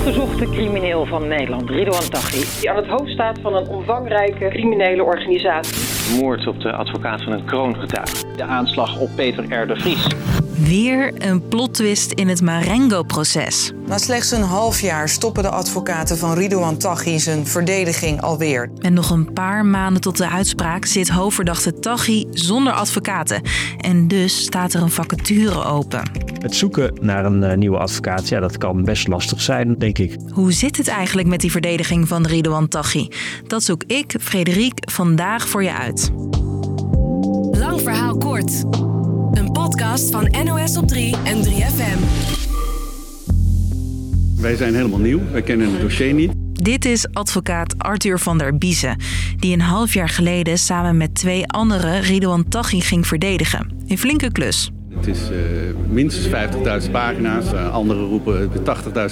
gezochte crimineel van Nederland, Ridouan Taghi. Die aan het hoofd staat van een omvangrijke criminele organisatie. Moord op de advocaat van een kroongetuige. De aanslag op Peter R. de Vries. Weer een plot-twist in het Marengo-proces. Na slechts een half jaar stoppen de advocaten van Ridouan Taghi zijn verdediging alweer. En nog een paar maanden tot de uitspraak zit hoofdverdachte Taghi zonder advocaten. En dus staat er een vacature open. Het zoeken naar een uh, nieuwe advocaat, ja, dat kan best lastig zijn, denk ik. Hoe zit het eigenlijk met die verdediging van Ridouan Taghi? Dat zoek ik, Frederik, vandaag voor je uit. Lang verhaal kort. Een podcast van NOS op 3 en 3FM. Wij zijn helemaal nieuw, wij kennen het dossier niet. Dit is advocaat Arthur van der Biezen, die een half jaar geleden samen met twee anderen Ridouan Taghi ging verdedigen. Een flinke klus. Het is uh, minstens 50.000 pagina's. Uh, anderen roepen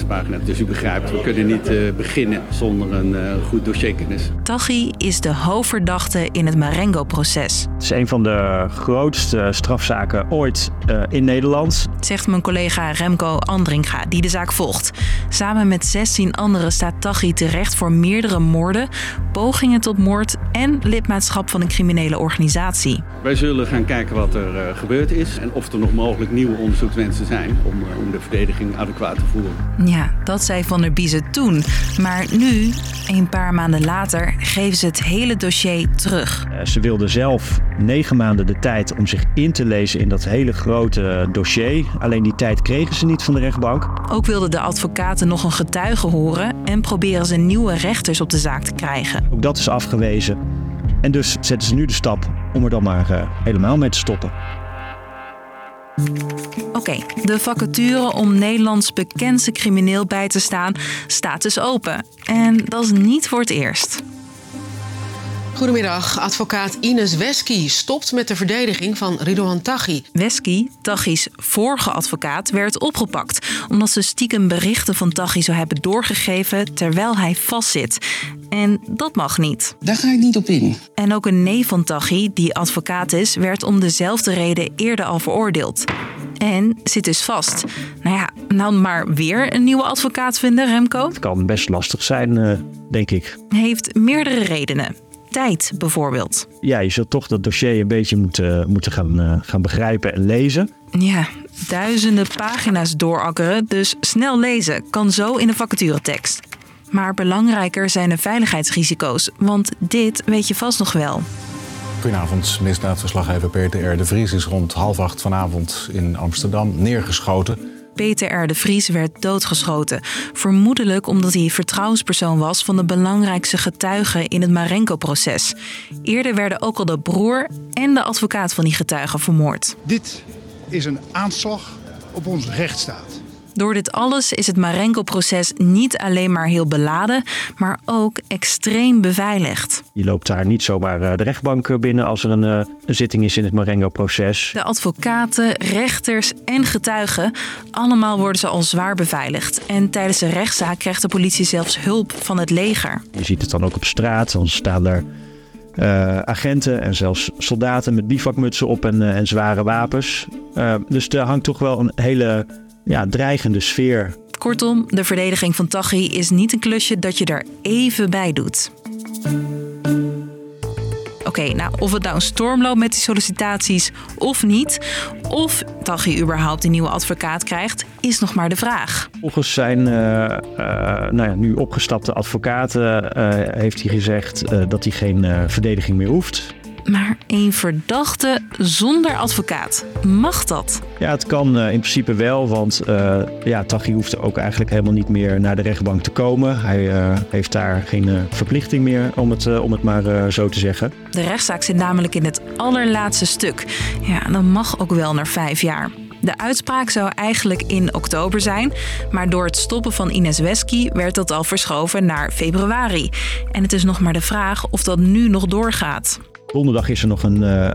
80.000 pagina's. Dus u begrijpt, we kunnen niet uh, beginnen zonder een goed dossierkennis. Taghi is de hoofdverdachte in het Marengo-proces. Het is een van de grootste strafzaken ooit in Nederland. Zegt mijn collega Remco Andringa, die de zaak volgt. Samen met 16 anderen staat Taghi terecht voor meerdere moorden, pogingen tot moord en lidmaatschap van een criminele organisatie. Wij zullen gaan kijken wat er gebeurd is en of er nog mogelijk nieuwe onderzoekswensen zijn om, om de verdediging adequaat te voeren. Ja, dat zei Van der Biezen toen. Maar nu, een paar maanden later, geven ze het hele dossier terug. Ze wilden zelf negen maanden de tijd om zich in te lezen in dat hele grote dossier. Alleen die tijd kregen ze niet van de rechtbank. Ook wilden de advocaten nog een getuige horen en proberen ze nieuwe rechters op de zaak te krijgen. Ook dat is afgewezen. En dus zetten ze nu de stap om er dan maar uh, helemaal mee te stoppen. Oké, okay, de vacature om Nederlands bekendste crimineel bij te staan staat dus open. En dat is niet voor het eerst. Goedemiddag, advocaat Ines Wesky stopt met de verdediging van Ridouan Taghi. Wesky, Taghi's vorige advocaat, werd opgepakt omdat ze stiekem berichten van Taghi zou hebben doorgegeven terwijl hij vastzit. En dat mag niet. Daar ga ik niet op in. En ook een neef van Taghi, die advocaat is, werd om dezelfde reden eerder al veroordeeld. En zit dus vast. Nou ja, nou maar weer een nieuwe advocaat vinden, Remco? Het kan best lastig zijn, uh, denk ik. Heeft meerdere redenen tijd bijvoorbeeld. Ja, je zult toch dat dossier een beetje moeten, moeten gaan, uh, gaan begrijpen en lezen. Ja, duizenden pagina's doorakkeren, dus snel lezen kan zo in de vacaturetekst. Maar belangrijker zijn de veiligheidsrisico's, want dit weet je vast nog wel. Goedenavond, misdaadverslaggever Peter R. de Vries is rond half acht vanavond in Amsterdam neergeschoten. Peter R. de Vries werd doodgeschoten. Vermoedelijk omdat hij vertrouwenspersoon was van de belangrijkste getuigen in het Marenko-proces. Eerder werden ook al de broer en de advocaat van die getuigen vermoord. Dit is een aanslag op onze rechtsstaat. Door dit alles is het Marenko-proces niet alleen maar heel beladen, maar ook extreem beveiligd. Je loopt daar niet zomaar de rechtbank binnen als er een, een zitting is in het Marengo-proces. De advocaten, rechters en getuigen, allemaal worden ze al zwaar beveiligd. En tijdens de rechtszaak krijgt de politie zelfs hulp van het leger. Je ziet het dan ook op straat, dan staan er uh, agenten en zelfs soldaten met bivakmutsen op en, uh, en zware wapens. Uh, dus er hangt toch wel een hele ja, dreigende sfeer. Kortom, de verdediging van Taghi is niet een klusje dat je er even bij doet. Oké, okay, nou, of het nou een storm loopt met die sollicitaties of niet, of Taghi überhaupt een nieuwe advocaat krijgt, is nog maar de vraag. Volgens zijn uh, uh, nou ja, nu opgestapte advocaten uh, heeft hij gezegd dat hij geen verdediging meer hoeft. Maar een verdachte zonder advocaat, mag dat? Ja, het kan uh, in principe wel, want uh, ja, Taghi hoeft ook eigenlijk helemaal niet meer naar de rechtbank te komen. Hij uh, heeft daar geen verplichting meer, om het, om het maar zo te zeggen. De rechtszaak zit namelijk in het allerlaatste stuk. Ja, dan mag ook wel naar vijf jaar. De uitspraak zou eigenlijk in oktober zijn, maar door het stoppen van Ines Wesky werd dat al verschoven naar februari. En het is nog maar de vraag of dat nu nog doorgaat. Donderdag is er nog een, uh,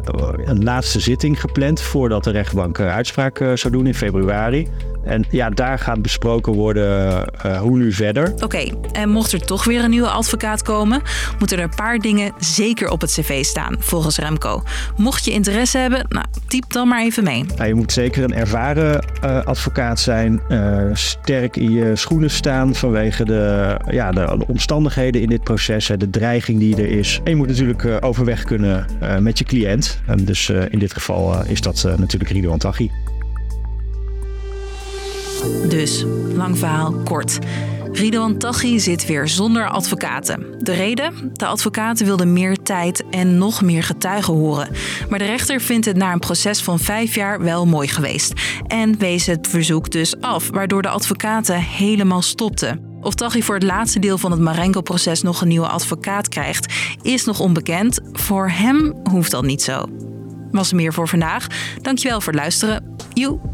een laatste zitting gepland voordat de rechtbank uitspraak uh, zou doen in februari. En ja, daar gaat besproken worden uh, hoe nu verder. Oké, en mocht er toch weer een nieuwe advocaat komen, moeten er een paar dingen zeker op het cv staan, volgens Remco. Mocht je interesse hebben, nou, typ dan maar even mee. Nou, je moet zeker een ervaren uh, advocaat zijn, uh, sterk in je schoenen staan vanwege de, ja, de, de, omstandigheden in dit proces, de dreiging die er is. En je moet natuurlijk overweg kunnen met je cliënt. En dus in dit geval is dat natuurlijk Rido Taghi. Dus, lang verhaal kort. Ridwan Taghi zit weer zonder advocaten. De reden? De advocaten wilden meer tijd en nog meer getuigen horen. Maar de rechter vindt het na een proces van vijf jaar wel mooi geweest. En wees het verzoek dus af, waardoor de advocaten helemaal stopten. Of Taghi voor het laatste deel van het Marengo-proces nog een nieuwe advocaat krijgt, is nog onbekend. Voor hem hoeft dat niet zo. Was meer voor vandaag. Dankjewel voor het luisteren. Joe.